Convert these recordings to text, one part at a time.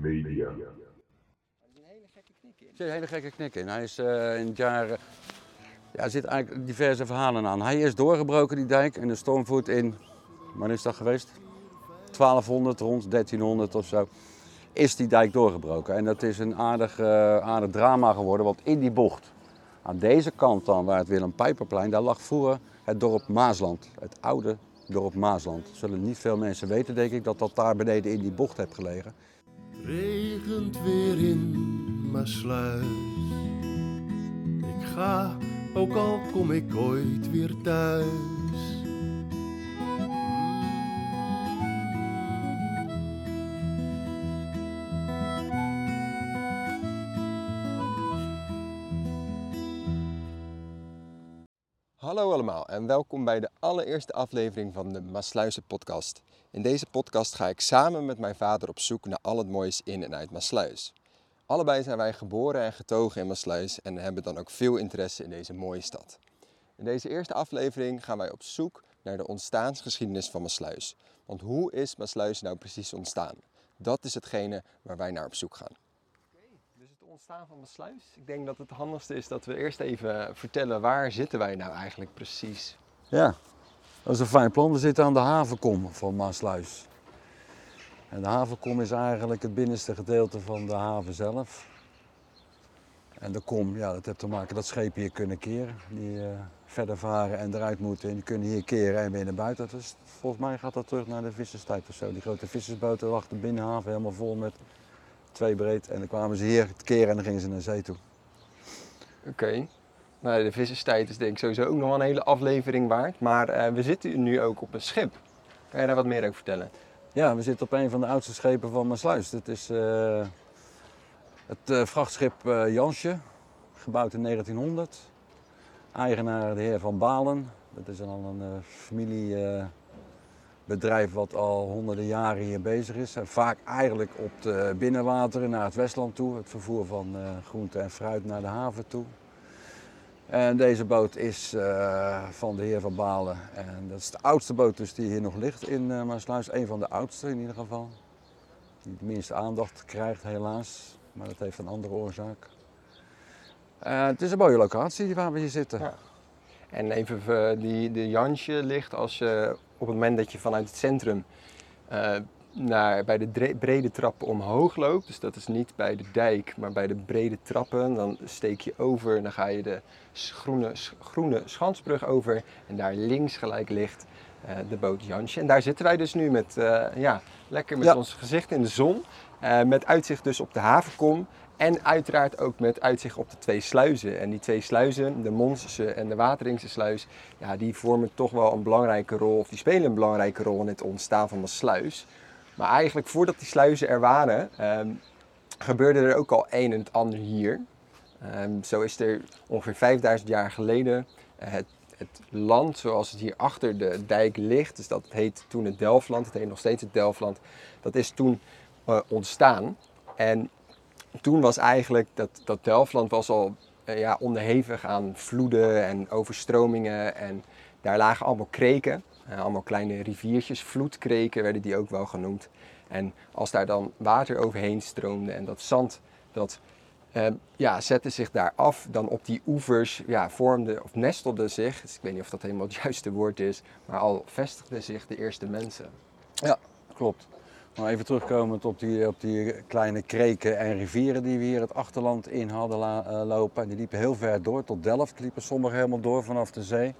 Media. Er zit een hele gekke knik in. Hij is eh, in het jaar. eh, ja, er eigenlijk diverse verhalen aan. Hij is doorgebroken, die dijk, en de stormvoet in. Wanneer is dat geweest? 1200, rond 1300 of zo. Is die dijk doorgebroken. En dat is een aardig, eh, aardig drama geworden, want in die bocht, aan deze kant dan, waar het Willem Pijperplein, daar lag vroeger het dorp Maasland. Het oude dorp Maasland. Zullen niet veel mensen weten, denk ik, dat dat daar beneden in die bocht heeft gelegen. Regent weer in Maasluis. Ik ga, ook al kom ik ooit weer thuis. Hallo allemaal en welkom bij de allereerste aflevering van de Maasluizen podcast. In deze podcast ga ik samen met mijn vader op zoek naar al het moois in en uit Maasluis. Allebei zijn wij geboren en getogen in Maasluis en hebben dan ook veel interesse in deze mooie stad. In deze eerste aflevering gaan wij op zoek naar de ontstaansgeschiedenis van Maasluis. Want hoe is Maasluis nou precies ontstaan? Dat is hetgene waar wij naar op zoek gaan. Ontstaan van Maasluis. Ik denk dat het handigste is dat we eerst even vertellen waar zitten wij nou eigenlijk precies. Ja, dat is een fijn plan. We zitten aan de havenkom van Maasluis. En de havenkom is eigenlijk het binnenste gedeelte van de haven zelf. En de kom, ja, dat heeft te maken dat schepen hier kunnen keren. Die eh, verder varen en eruit moeten. En die kunnen hier keren en weer naar buiten. Dus volgens mij gaat dat terug naar de visserstijd of zo. Die grote vissersboten wachten binnen de haven helemaal vol met twee breed. En dan kwamen ze hier te keren en dan gingen ze naar zee toe. Oké. Nou, de visserstijd is denk ik sowieso ook nog wel een hele aflevering waard. Maar eh, we zitten nu ook op een schip. Kan je daar wat meer over vertellen? Ja, we zitten op een van de oudste schepen van Maasluis. Dit is eh, het eh, vrachtschip Jansje, gebouwd in 1900. Eigenaar de heer Van Balen. Dat is al een eh, familiebedrijf wat al honderden jaren hier bezig is. Vaak eigenlijk op de binnenwateren naar het Westland toe. Het vervoer van eh, groente en fruit naar de haven toe. En deze boot is eh, van de heer Van Balen. En dat is de oudste boot dus die hier nog ligt in uh, Maasluis. Een van de oudste in ieder geval. Die de minste aandacht krijgt helaas. Maar dat heeft een andere oorzaak. Het is een mooie locatie waar we hier zitten. Ja. En even die, de Jansje ligt als op het moment dat je vanuit het centrum eh, naar, bij de brede trappen omhoog loopt. Dus dat is niet bij de dijk, maar bij de brede trappen. Dan steek je over en dan ga je de groene, groene Schansbrug over. En daar links gelijk ligt de boot Jansje. En daar zitten wij dus nu met, eh, ja, lekker met Ja. ons gezicht in de zon. Eh, met uitzicht dus op de havenkom. En uiteraard ook met uitzicht op de twee sluizen. En die twee sluizen, de Monsense en de Wateringse sluis, ja, die vormen toch wel een belangrijke rol, of die spelen een belangrijke rol in het ontstaan van de sluis. Maar eigenlijk voordat die sluizen er waren, ehm, gebeurde er ook al een en het ander hier. Ehm, zo is er ongeveer 5000 jaar geleden eh, het, het land zoals het hier achter de dijk ligt, dus dat heet toen het Delfland, het heet nog steeds het Delfland, dat is toen eh, ontstaan. En toen was eigenlijk dat, dat Delfland was al eh, ja, onderhevig aan vloeden en overstromingen. En daar lagen allemaal kreken, eh, allemaal kleine riviertjes, vloedkreken werden die ook wel genoemd. En als daar dan water overheen stroomde en dat zand, dat eh, ja, zette zich daar af, dan op die oevers ja, vormde of nestelde zich, dus ik weet niet of dat helemaal het juiste woord is, maar al vestigden zich de eerste mensen. Ja, klopt. Maar even terugkomend op die, op die kleine kreken en rivieren die we hier het achterland in hadden eh, lopen. Die liepen heel ver door, tot Delft liepen sommige helemaal door vanaf de zee.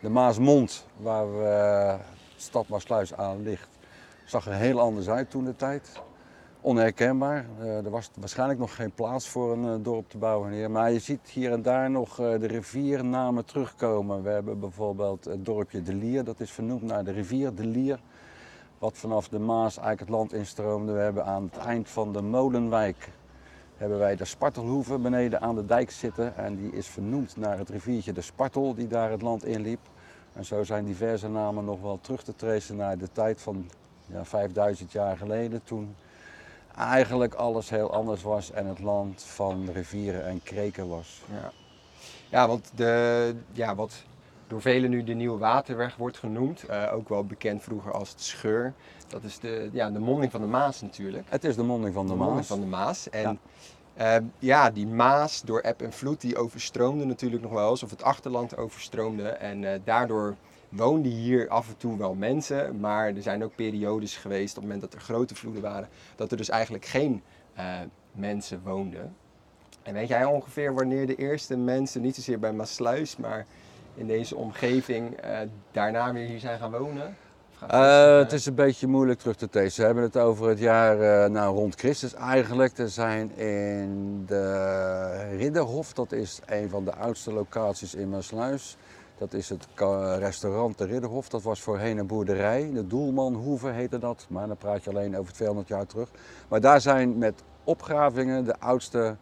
De Maasmond, waar we, eh, de stad Maasluis aan ligt, zag er heel anders uit toen de tijd. Onherkenbaar. Eh, er was waarschijnlijk nog geen plaats voor een eh, dorp te bouwen. Maar je ziet hier en daar nog eh, de riviernamen terugkomen. We hebben bijvoorbeeld het dorpje De Lier, dat is vernoemd naar de rivier De Lier wat vanaf de Maas eigenlijk het land instroomde. We hebben aan het eind van de Molenwijk hebben wij de Spartelhoeve beneden aan de dijk zitten. En die is vernoemd naar het riviertje de Spartel die daar het land inliep. En zo zijn diverse namen nog wel terug te tracen naar de tijd van ja, 5000 jaar geleden. Toen eigenlijk alles heel anders was en het land van rivieren en kreken was. Ja, ja want de, ja, wat door velen nu de Nieuwe Waterweg wordt genoemd. Eh, ook wel bekend vroeger als het Scheur. Dat is de, ja, de monding van de Maas natuurlijk. Het is de monding van de, monding Maas. van de Maas. En ja. ja, die Maas door eb en vloed die overstroomde natuurlijk nog wel eens. Of het achterland overstroomde. En daardoor woonden hier af en toe wel mensen. Maar er zijn ook periodes geweest op het moment dat er grote vloeden waren. Dat er dus eigenlijk geen mensen woonden. En weet jij ongeveer wanneer de eerste mensen, niet zozeer bij Maasluis, maar in deze omgeving, uh, daarna weer hier zijn gaan wonen? Uh, het is een beetje moeilijk terug te testen. We hebben het over het jaar uh, nou, rond Christus eigenlijk. Er zijn in de Ridderhof, dat is een van de oudste locaties in Maasluis. Dat is het restaurant de Ridderhof. Dat was voorheen een boerderij. De Doelmanhoeve heette dat. Maar dan praat je alleen over 200 jaar terug. Maar daar zijn met opgravingen de oudste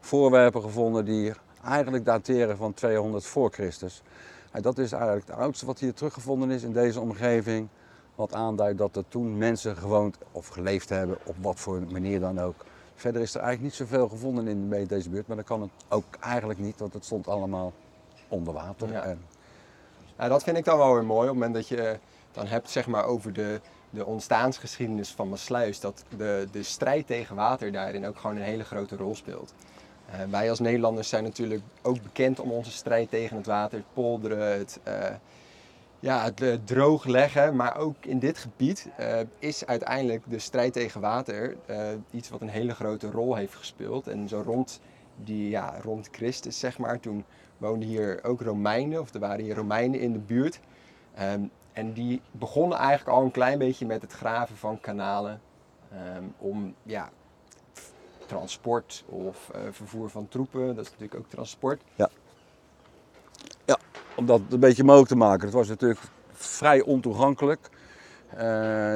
voorwerpen gevonden die eigenlijk dateren van 200 voor Christus. En dat is eigenlijk het oudste wat hier teruggevonden is in deze omgeving. Wat aanduidt dat er toen mensen gewoond of geleefd hebben, op wat voor manier dan ook. Verder is er eigenlijk niet zoveel gevonden in deze buurt, maar dat kan het ook eigenlijk niet, want het stond allemaal onder water. Ja. En... ja dat vind ik dan wel weer mooi, op het moment dat je dan hebt zeg maar, over de, de ontstaansgeschiedenis van Maasluis, dat de, de strijd tegen water daarin ook gewoon een hele grote rol speelt. Uh, wij als Nederlanders zijn natuurlijk ook bekend om onze strijd tegen het water, het polderen, het, uh, ja, het droogleggen. Maar ook in dit gebied is uiteindelijk de strijd tegen water iets wat een hele grote rol heeft gespeeld. En zo rond, die, ja, rond Christus, zeg maar, toen woonden hier ook Romeinen, of er waren hier Romeinen in de buurt. Um, en die begonnen eigenlijk al een klein beetje met het graven van kanalen um, om ja, transport of uh, vervoer van troepen, dat is natuurlijk ook transport. Ja. ja, om dat een beetje mogelijk te maken. Het was natuurlijk vrij ontoegankelijk. Uh,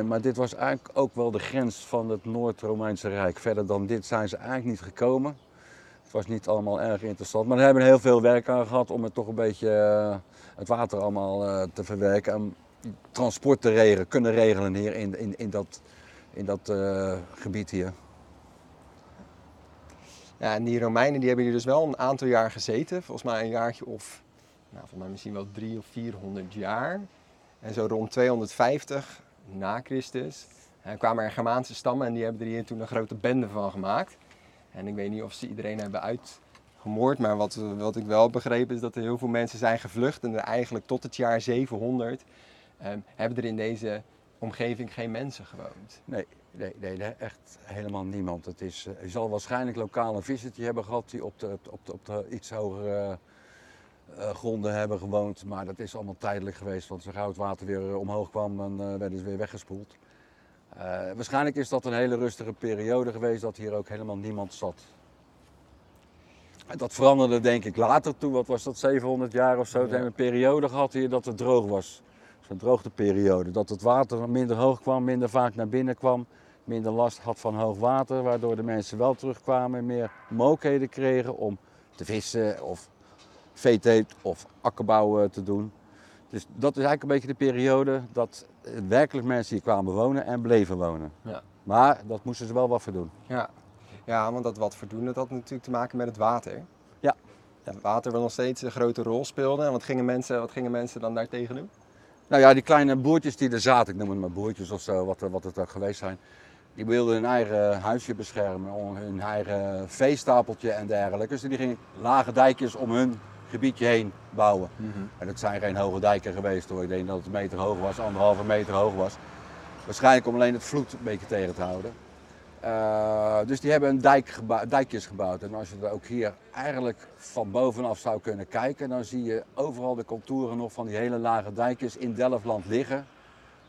maar dit was eigenlijk ook wel de grens van het Noord-Romeinse Rijk. Verder dan dit zijn ze eigenlijk niet gekomen. Het was niet allemaal erg interessant. Maar we hebben heel veel werk aan gehad om het toch een beetje uh, het water allemaal te verwerken. En transport te regelen, kunnen regelen hier in, in, in dat, in dat gebied hier. Ja, en die Romeinen die hebben hier dus wel een aantal jaar gezeten. Volgens mij een jaartje of, nou, volgens mij misschien wel drie of 400 jaar. En zo rond 250 na Christus kwamen er Germaanse stammen en die hebben er hier toen een grote bende van gemaakt. En ik weet niet of ze iedereen hebben uitgemoord, maar wat, wat ik wel begrepen is dat er heel veel mensen zijn gevlucht. En eigenlijk tot het jaar 700 um, hebben er in deze omgeving geen mensen gewoond. Nee, Nee, nee, echt helemaal niemand. Het is, uh, je zal waarschijnlijk lokale visitje hebben gehad die op de, op de, op de iets hogere uh, gronden hebben gewoond. Maar dat is allemaal tijdelijk geweest, want zodra het water weer omhoog kwam, dan werden ze weer weggespoeld. Waarschijnlijk is dat een hele rustige periode geweest dat hier ook helemaal niemand zat. En dat veranderde denk ik later toe, wat was dat, 700 jaar of zo. Ja. We hebben een periode gehad hier dat het droog was. Zo'n droogteperiode. Dat het water minder hoog kwam, minder vaak naar binnen kwam minder last had van hoog water, waardoor de mensen wel terugkwamen, meer mogelijkheden kregen om te vissen of veeteelt of akkerbouw te doen. Dus dat is eigenlijk een beetje de periode dat werkelijk mensen hier kwamen wonen en bleven wonen. Ja. Maar dat moesten ze wel wat voor doen. Ja. ja, want dat wat voor doen, dat had natuurlijk te maken met het water. Ja. ja. Het water wel nog steeds een grote rol speelde. En wat gingen mensen, wat gingen mensen dan daar tegen doen? Nou ja, die kleine boertjes die er zaten, ik noem het maar boertjes of zo, wat, wat het ook geweest zijn. Die wilden hun eigen huisje beschermen, hun eigen veestapeltje en dergelijke. Dus die gingen lage dijkjes om hun gebiedje heen bouwen. Mm -hmm. En dat zijn geen hoge dijken geweest hoor. Ik denk dat het een meter hoog was, anderhalve meter hoog was. Waarschijnlijk om alleen het vloed een beetje tegen te houden. Uh, dus die hebben een dijk gebouw, dijkjes gebouwd. En als je er ook hier eigenlijk van bovenaf zou kunnen kijken, dan zie je overal de contouren nog van die hele lage dijkjes in Delftland liggen.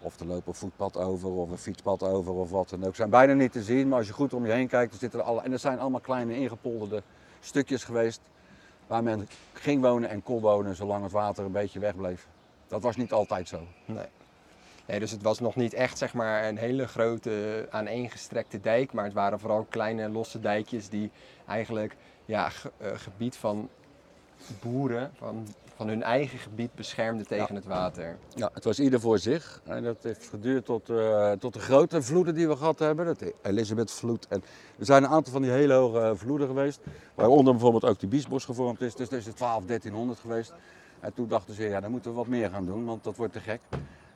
Of er loopt een voetpad over of een fietspad over of wat dan ook. Zijn bijna niet te zien, maar als je goed om je heen kijkt, dan zitten er alle... En er zijn allemaal kleine ingepolderde stukjes geweest waar men ging wonen en kon wonen zolang het water een beetje wegbleef. Dat was niet altijd zo. Nee. Nee, dus het was nog niet echt zeg maar, een hele groteaaneengestrekte dijk, maar het waren vooral kleine losse dijkjes die eigenlijk ja, uh, gebied van boeren, van van hun eigen gebied beschermden tegen het water. Ja, het was ieder voor zich. En dat heeft geduurd tot, uh, tot de grote vloeden die we gehad hebben. De Elisabethvloed. En er zijn een aantal van die hele hoge vloeden geweest. Waaronder bijvoorbeeld ook de Biesbos gevormd is. Dus dat is het 12, 1300 geweest. En toen dachten ze, ja, dan moeten we wat meer gaan doen, want dat wordt te gek.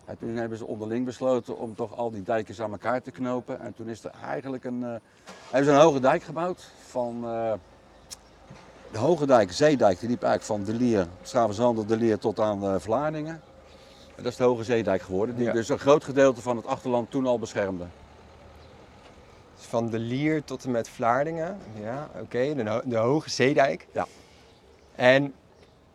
En toen hebben ze onderling besloten om toch al die dijkjes aan elkaar te knopen. En toen is er eigenlijk een, eh, hebben ze een hoge dijk gebouwd van eh, de Hoge Dijk, Zeedijk, die liep eigenlijk van De Lier, Stravenzandel, De Lier tot aan eh, Vlaardingen. En dat is de Hoge Zeedijk geworden, die Ja. dus een groot gedeelte van het achterland toen al beschermde. Dus Van de Lier tot en met Vlaardingen. Ja, oké. De, ho- de Hoge Zeedijk. Ja. En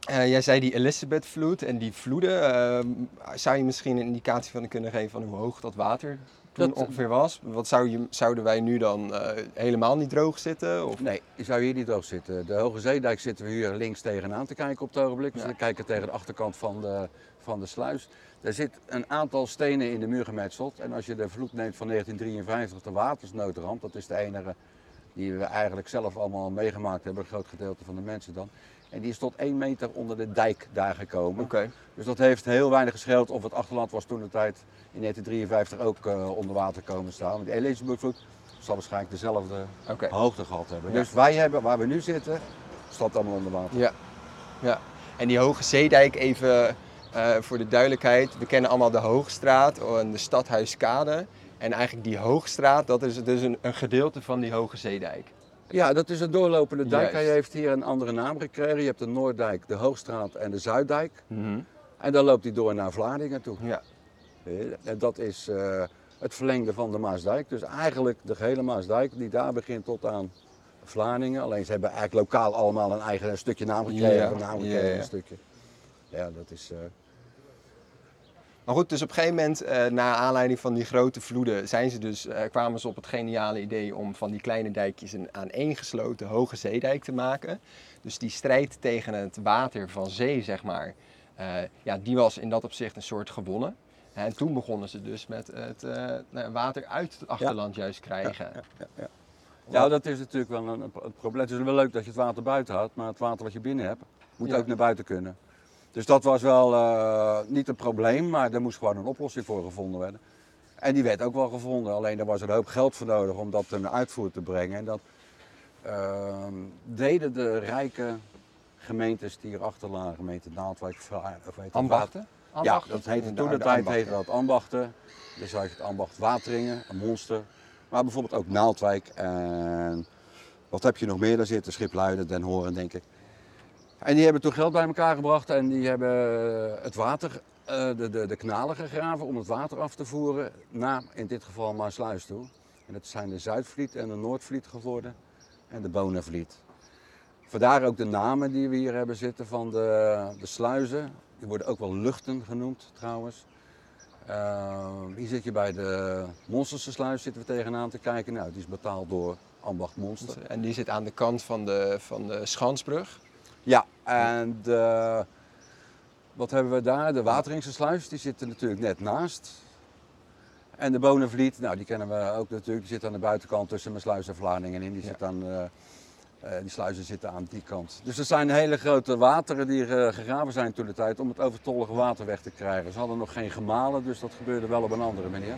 eh, jij zei die Elizabethvloed en die vloeden. ehm, zou je misschien een indicatie van kunnen geven van hoe hoog dat water toen Dat- ongeveer was? Wat zou je, zouden wij nu dan eh, helemaal niet droog zitten? Of? Nee, die zou hier niet droog zitten. De Hoge Zeedijk zitten we hier links tegenaan te kijken op het ogenblik. Dus Ja. we kijken tegen de achterkant van de, van de sluis. Er zit een aantal stenen in de muur gemetseld. En als je de vloed neemt van 1953, de watersnoodramp, dat is de enige die we eigenlijk zelf allemaal meegemaakt hebben, een groot gedeelte van de mensen dan. En die is tot 1 meter onder de dijk daar gekomen. Dus dat heeft heel weinig gescheeld of het achterland was toen de tijd in 1953 ook eh, onder water komen staan. Want die Elizabethvloed zal waarschijnlijk dezelfde hoogte gehad hebben. Ja. Dus wij hebben, waar we nu zitten, staat allemaal onder water. Ja. ja. En die Hoge Zeedijk, even eh, voor de duidelijkheid. We kennen allemaal de Hoogstraat en de Stadhuiskade. En eigenlijk die Hoogstraat, dat is dus een, een gedeelte van die Hoge Zeedijk. Ja, dat is een doorlopende dijk. Juist. Hij heeft hier een andere naam gekregen. Je hebt de Noorddijk, de Hoogstraat en de Zuiddijk. En dan loopt hij door naar Vlaardingen toe. Ja. En dat is eh, het verlengde van de Maasdijk. Dus eigenlijk de gehele Maasdijk die daar begint tot aan Vlaardingen. Alleen ze hebben eigenlijk lokaal allemaal een eigen stukje naam gekregen. Ja, een naam gekregen, ja. een stukje. Ja, dat is... eh, Maar goed, dus op een gegeven moment, eh na aanleiding van die grote vloeden, zijn ze dus, eh, kwamen ze op het geniale idee om van die kleine dijkjes een aaneengesloten hoge zeedijk te maken. Dus die strijd tegen het water van zee, zeg maar, eh, ja, die was in dat opzicht een soort gewonnen. En toen begonnen ze dus met het eh, nou, water uit het achterland juist krijgen. Ja, dat is natuurlijk wel een, een probleem. Het is wel leuk dat je het water buiten houdt, maar het water wat je binnen hebt, moet Ja. ook naar buiten kunnen. Dus dat was wel eh, niet een probleem, maar er moest gewoon een oplossing voor gevonden worden. En die werd ook wel gevonden, alleen daar was er een hoop geld voor nodig om dat ten uitvoer te brengen. En dat ehm, deden de rijke gemeentes die hierachter lagen, gemeente Naaldwijk, of weet het, Ambachten? ja, dat heette toen de tijd heette dat ambachten. Dus had je het ambacht Wateringen, een monster. Maar bijvoorbeeld ook Naaldwijk en wat heb je nog meer daar zitten? Schipluiden, Den Horen denk ik. En die hebben toen geld bij elkaar gebracht en die hebben het water, eh, de, de, de gegraven om het water af te voeren naar in dit geval Maasluis toe. En dat zijn de Zuidvliet en de Noordvliet geworden en de Bonenvliet. Vandaar ook de namen die we hier hebben zitten van de, de sluizen. Die worden ook wel luchten genoemd trouwens. Eh, hier zit je bij de Monsterse sluis zitten we tegenaan te kijken. Nou, die is betaald door Ambacht Monster. En die zit aan de kant van de, van de Schansbrug. Ja, en de, wat hebben we daar? De Wateringse sluis, die zit er natuurlijk net naast. En de Bonenvliet, nou die kennen we ook natuurlijk. Die zit aan de buitenkant tussen mijn sluis en Vlaardingen in. Die, zit aan, eh, eh, die sluizen zitten aan die kant. Dus er zijn hele grote wateren die eh, gegraven zijn toen de tijd om het overtollige water weg te krijgen. Ze hadden nog geen gemalen, dus dat gebeurde wel op een andere manier.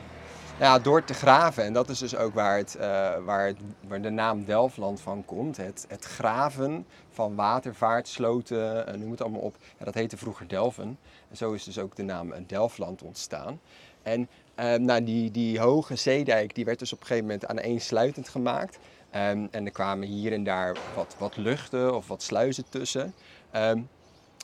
Ja, door te graven. En dat is dus ook waar, het, eh, waar, het, waar de naam Delfland van komt. Het, het graven van watervaart, sloten, eh, noem het allemaal op. Ja, dat heette vroeger Delven. En zo is dus ook de naam eh, Delfland ontstaan. En eh, nou, die, die hoge zeedijk die werd dus op een gegeven moment aan één sluitend gemaakt. Ehm, en er kwamen hier en daar wat, wat luchten of wat sluizen tussen. Ehm,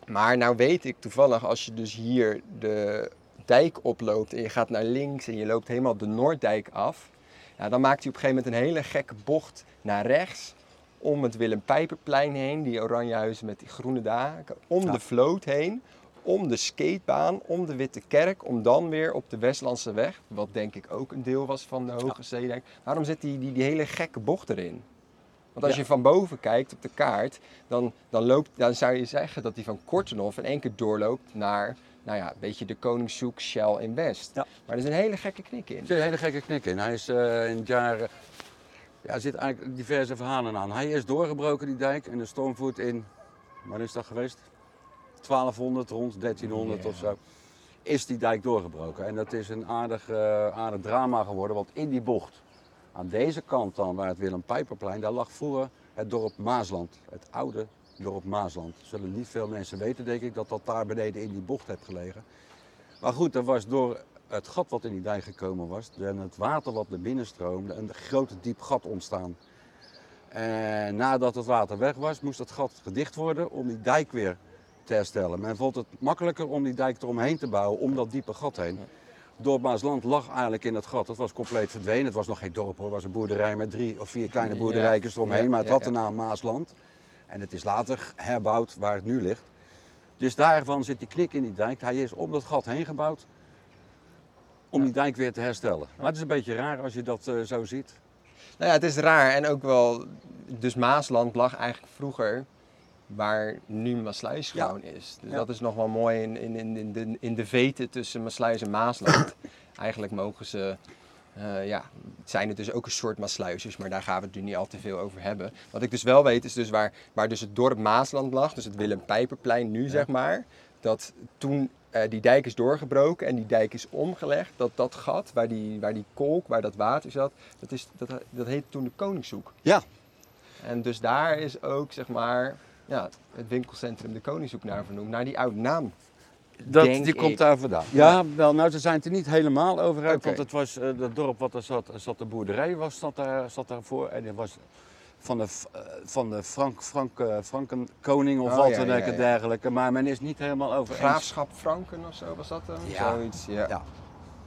maar nou weet ik toevallig, als je dus hier de dijk oploopt en je gaat naar links en je loopt helemaal de Noorddijk af, ja, dan maakt hij op een gegeven moment een hele gekke bocht naar rechts. Om het Willem Pijperplein heen, die oranje huizen met die groene daken, om Ja. de vloot heen, om de skatebaan, om de Witte Kerk, om dan weer op de Westlandse weg, wat denk ik ook een deel was van de Hoge Zeedijk. Waarom zit die, die, die hele gekke bocht erin? Want als Ja. je van boven kijkt op de kaart, dan, dan, loopt, dan zou je zeggen dat die van Kortenhof in één keer doorloopt naar nou ja, een beetje de Koningshoek, Shell in West. Ja. Maar er is een hele gekke knik in. Er zit een hele gekke knik in. Hij is eh, in het jaar. ja, er zitten eigenlijk diverse verhalen aan. Hij is doorgebroken, die dijk, en de stormvoet in. Wanneer is dat geweest? 1200, rond 1300 Ja. of zo. Is die dijk doorgebroken. En dat is een aardig, eh, aardig drama geworden, want in die bocht, aan deze kant dan, waar het Willem Pijperplein, daar lag vroeger het dorp Maasland. Het oude dorp Maasland. Zullen niet veel mensen weten, denk ik, dat dat daar beneden in die bocht heeft gelegen. Maar goed, er was door het gat wat in die dijk gekomen was en het water wat naar binnen stroomde, een groot diep gat ontstaan. En nadat het water weg was, moest dat gat gedicht worden om die dijk weer te herstellen. Men vond het makkelijker om die dijk eromheen te bouwen, om dat diepe gat heen. Dorp Maasland lag eigenlijk in het gat. Het was compleet verdwenen. Het was nog geen dorp hoor. Het was een boerderij met drie of vier kleine Ja. boerderijtjes eromheen. Maar het had de naam Maasland. En het is later herbouwd waar het nu ligt. Dus daarvan zit die knik in die dijk. Hij is om dat gat heen gebouwd. Om die dijk weer te herstellen. Maar het is een beetje raar als je dat eh, zo ziet. Nou ja, het is raar en ook wel. Dus Maasland lag eigenlijk vroeger waar nu Maasluis Ja. gewoon is. Dus Ja. dat is nog wel mooi in, in, in, in, de, in de veten tussen Maasluis en Maasland. eigenlijk mogen ze. Eh, ja, zijn het dus ook een soort Maasluisers, maar daar gaan we het nu niet al te veel over hebben. Wat ik dus wel weet is dus waar, waar dus het dorp Maasland lag, dus het Willem Pijperplein nu zeg maar, dat toen eh, die dijk is doorgebroken en die dijk is omgelegd, dat dat gat waar die, waar die kolk, waar dat water zat, dat, is, dat, dat heette toen de Koningshoek. Ja, En dus daar is ook zeg maar ja, het winkelcentrum de Koningshoek naar vernoemd, naar die oude naam. Dat, Denk die komt ik. daar vandaan. Ja, wel, nou, ze zijn het er niet helemaal over uit. Want het was, eh, dat dorp wat er zat, zat de boerderij, was, zat, daar, zat daarvoor. En het was van de, eh, van de Frank, Frank, eh, Frankenkoning of Oh, wat dan ja, ook ja. dergelijke. Maar men is niet helemaal over. Graafschap Franken of zo was dat dan? Ja. Zoiets, ja.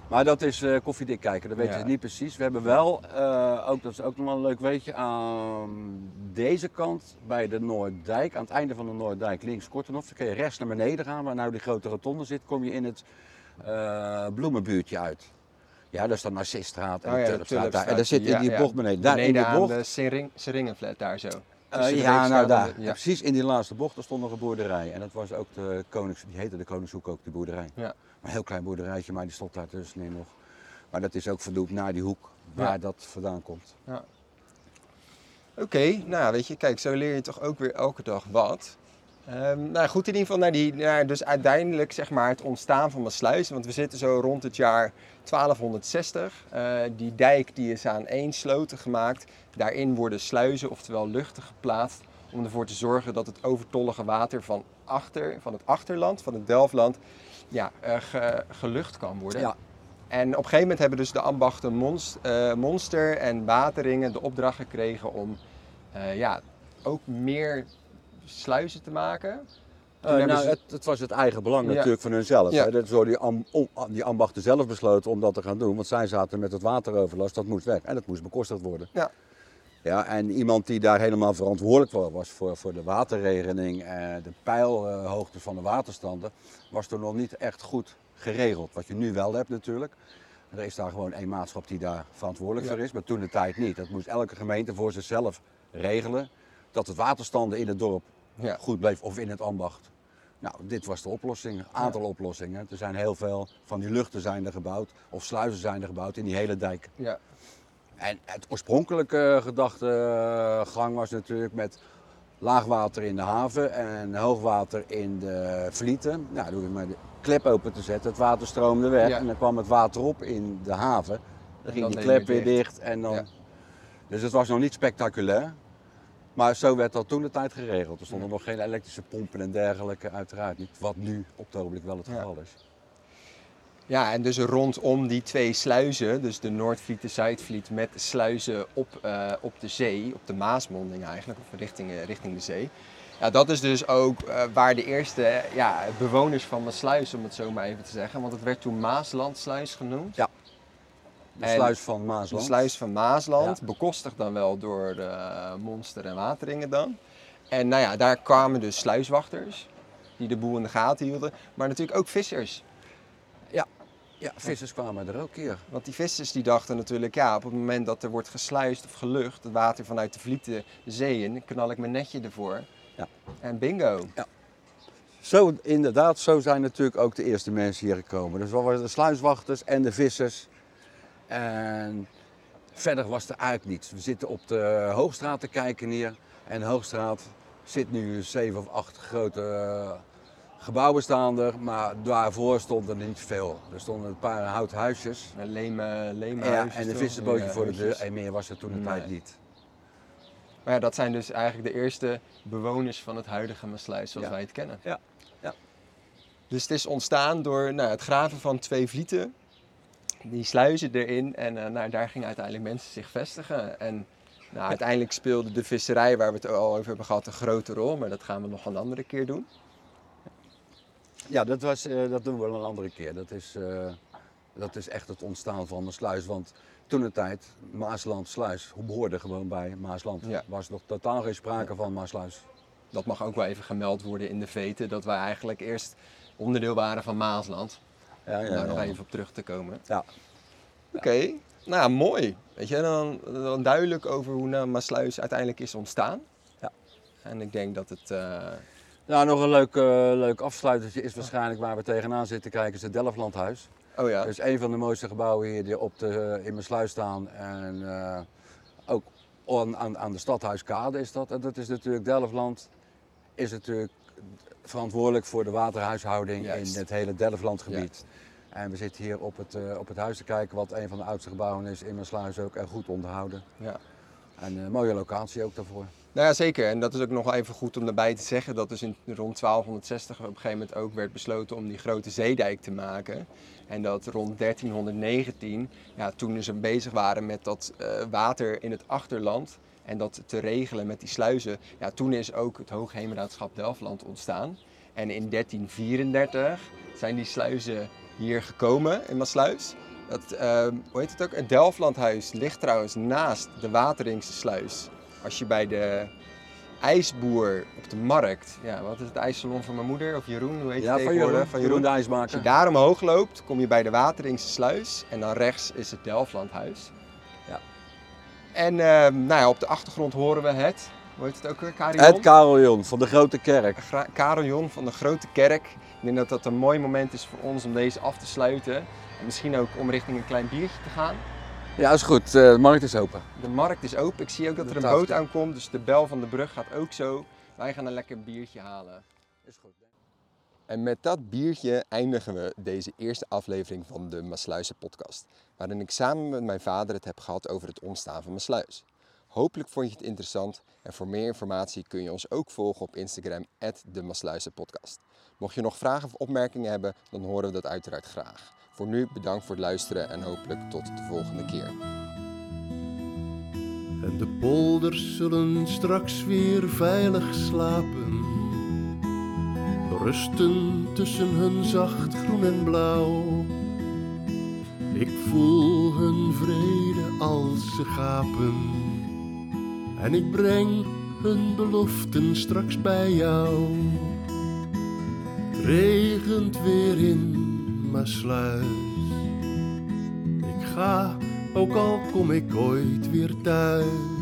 Maar dat is eh, koffiedik kijken, dat weten Ja. ze niet precies. We hebben wel, eh, ook, dat is ook nog wel een leuk weetje, aan deze kant bij de Noorddijk, aan het einde van de Noorddijk, links Kortenhof, dan kun je rechts naar beneden gaan, waar nou die grote rotonde zit, kom je in het eh, bloemenbuurtje uit. Ja, dat is de Narcisstraat en Oh de ja, de Tulpstraat daar. En daar zit in die bocht beneden. Daar in die bocht. de Sering, Seringenflat daar zo. Eh, Tussen ja, nou daar. de- Ja, precies in die laatste bocht, daar stond nog een boerderij. En dat was ook de Konings, die heette de Koningshoek ook, die boerderij. Ja. Een heel klein boerderijtje, maar die stond daar tussenin nog. Maar dat is ook verdoemd naar die hoek waar Ja. dat vandaan komt. Oké, nou ja, weet je, kijk, zo leer je toch ook weer elke dag wat. Ehm, nou goed, in ieder geval naar die, naar dus uiteindelijk zeg maar het ontstaan van Maasluis. Want we zitten zo rond het jaar 1260. Eh, die dijk die is aan één sloten gemaakt. Daarin worden sluizen, oftewel luchten geplaatst. Om ervoor te zorgen dat het overtollige water van, achter, van het achterland, van het Delfland, ja, eh, ge- gelucht kan worden. Ja. En op een gegeven moment hebben dus de ambachten Monst- eh, Monster en Wateringen de opdracht gekregen om ja, ook meer sluizen te maken. Eh, nou, ze- het, het was het eigen belang Ja. natuurlijk van hunzelf. Ja. Hè. Dat door die, am- om- die ambachten zelf besloten om dat te gaan doen. Want zij zaten met het wateroverlast, dat moest weg. En dat moest bekostigd worden. Ja. Ja, en iemand die daar helemaal verantwoordelijk voor was, voor, voor de waterregeling en de peilhoogte van de waterstanden, was toen nog niet echt goed geregeld. Wat je nu wel hebt natuurlijk. Er is daar gewoon één maatschap die daar verantwoordelijk Ja. voor is, maar toen de tijd niet. Dat moest elke gemeente voor zichzelf regelen. Dat het waterstanden in het dorp Ja. goed bleef of in het ambacht. Nou, dit was de oplossing. Een aantal oplossingen. Er zijn heel veel van die luchten zijn er gebouwd, of sluizen zijn er gebouwd in die hele dijk. Ja. En het oorspronkelijke gedachtegang was natuurlijk met laagwater in de haven en hoogwater in de vlieten. Nou, je maar de klep open te zetten, het water stroomde weg Ja. en dan kwam het water op in de haven. Dan ging dan die klep weer weer dicht en dan... Dus het was nog niet spectaculair. Maar zo werd dat toen de tijd geregeld. Er stonden nog geen elektrische pompen en dergelijke, uiteraard niet. Wat nu op het ogenblik wel het geval is. ja, en dus rondom die twee sluizen, dus de Noordvliet, de Zuidvliet, met sluizen op, eh, op de zee, op de Maasmonding eigenlijk, of richting, eh, richting de zee. Ja, dat is dus ook eh, waar de eerste ja, bewoners van Maasluis, om het zo maar even te zeggen, want het werd toen Maaslandsluis genoemd. Ja. De sluis van De Maasland. sluis van Maasland, Ja. bekostigd dan wel door de Monster en Wateringen dan. En nou ja, daar kwamen dus sluiswachters, die de boel in de gaten hielden, maar natuurlijk ook vissers. Ja, vissers kwamen er ook hier. Want die vissers die dachten natuurlijk, ja, op het moment dat er wordt gesluist of gelucht, het water vanuit de vlieten de zee in, knal ik mijn netje ervoor. Ja. En bingo. Zo, inderdaad, zo zijn natuurlijk ook de eerste mensen hier gekomen. Dus dat waren de sluiswachters en de vissers. En verder was er eigenlijk niets. We zitten op de Hoogstraat te kijken hier. En de Hoogstraat zit nu zeven of acht grote eh, gebouwen staan er. Maar daarvoor stond er niet veel. Er stonden een paar houten huisjes. Een leme, leme Ja, huisjes en een Ja, voor de deur. En meer was er toen de Nee. tijd niet. Maar ja, dat zijn dus eigenlijk de eerste bewoners van het huidige Maasluis zoals Ja. wij het kennen. Ja, ja. Dus het is ontstaan door nou, het graven van twee vlieten, die sluizen erin en eh, nou, daar gingen uiteindelijk mensen zich vestigen. En nou, uiteindelijk speelde de visserij, waar we het al over hebben gehad, een grote rol, maar dat gaan we nog een andere keer doen. Ja, dat, was, eh, dat doen we een andere keer. Dat is, eh, dat is echt het ontstaan van Maasluis. Want toen de tijd, Maasland, Sluis, behoorde gewoon bij Maasland. Ja. Er was nog totaal geen sprake van Maasluis. Dat mag ook wel even gemeld worden in de veten, dat wij eigenlijk eerst onderdeel waren van Maasland. Ja, Om daar nog even op terug te komen. Ja. Oké, nou mooi. Weet je, dan, dan duidelijk over hoe nou Maasluis uiteindelijk is ontstaan. Ja. En ik denk dat het... eh, Nou, nog een leuk, eh, leuk afsluitertje is waarschijnlijk waar we tegenaan zitten kijken, is het Delftlandhuis. Oh ja, Dat is een van de mooiste gebouwen hier die op de, in mijn sluis staan. En eh, ook aan, aan, aan de stadhuiskade is dat. En dat is natuurlijk, Delftland is natuurlijk verantwoordelijk voor de waterhuishouding Juist. in het hele Delftlandgebied. En we zitten hier op het, eh, op het huis te kijken, wat een van de oudste gebouwen is in mijn sluis ook. En goed onderhouden. ja. En een mooie locatie ook daarvoor. Nou ja, zeker. En dat is ook nog even goed om daarbij te zeggen. Dat dus in rond 1260 op een gegeven moment ook werd besloten om die grote zeedijk te maken. En dat rond 1319, ja, toen ze bezig waren met dat eh, water in het achterland en dat te regelen met die sluizen. Ja, toen is ook het Hoogheemraadschap Delftland ontstaan. En in 1334 zijn die sluizen hier gekomen in Maasluis. Dat, eh, hoe heet het ook? Het Delftlandhuis ligt trouwens naast de Wateringse sluis. Als je bij de ijsboer op de markt, ja, wat is het ijssalon van mijn moeder of Jeroen, hoe heet Ja, het van? Jeroen, van Jeroen de Als je IJsmaker. daar omhoog loopt, kom je bij de Wateringse sluis en dan rechts is het Delftlandhuis. En eh, nou ja, op de achtergrond horen we het, hoe heet het ook weer? Carillon? Het Carillon van de Grote Kerk. Carillon van de Grote Kerk. Ik denk dat dat een mooi moment is voor ons om deze af te sluiten. En misschien ook om richting een klein biertje te gaan. Ja, is goed. Eh, de markt is open. De markt is open. Ik zie ook dat er een boot aankomt, dus de bel van de brug gaat ook zo. Wij gaan een lekker biertje halen. Is goed. En met dat biertje eindigen we deze eerste aflevering van de Maasluizen podcast. Waarin ik samen met mijn vader het heb gehad over het ontstaan van Maasluis. Hopelijk vond je het interessant en voor meer informatie kun je ons ook volgen op Instagram, de. Mocht je nog vragen of opmerkingen hebben, dan horen we dat uiteraard graag. Voor nu bedankt voor het luisteren en hopelijk tot de volgende keer. En de polders zullen straks weer veilig slapen. Rusten tussen hun zacht groen en blauw. Ik voel hun vrede als ze gapen. En ik breng hun beloften straks bij jou. Regent weer in Maasluis. Ik ga, ook al kom ik ooit weer thuis.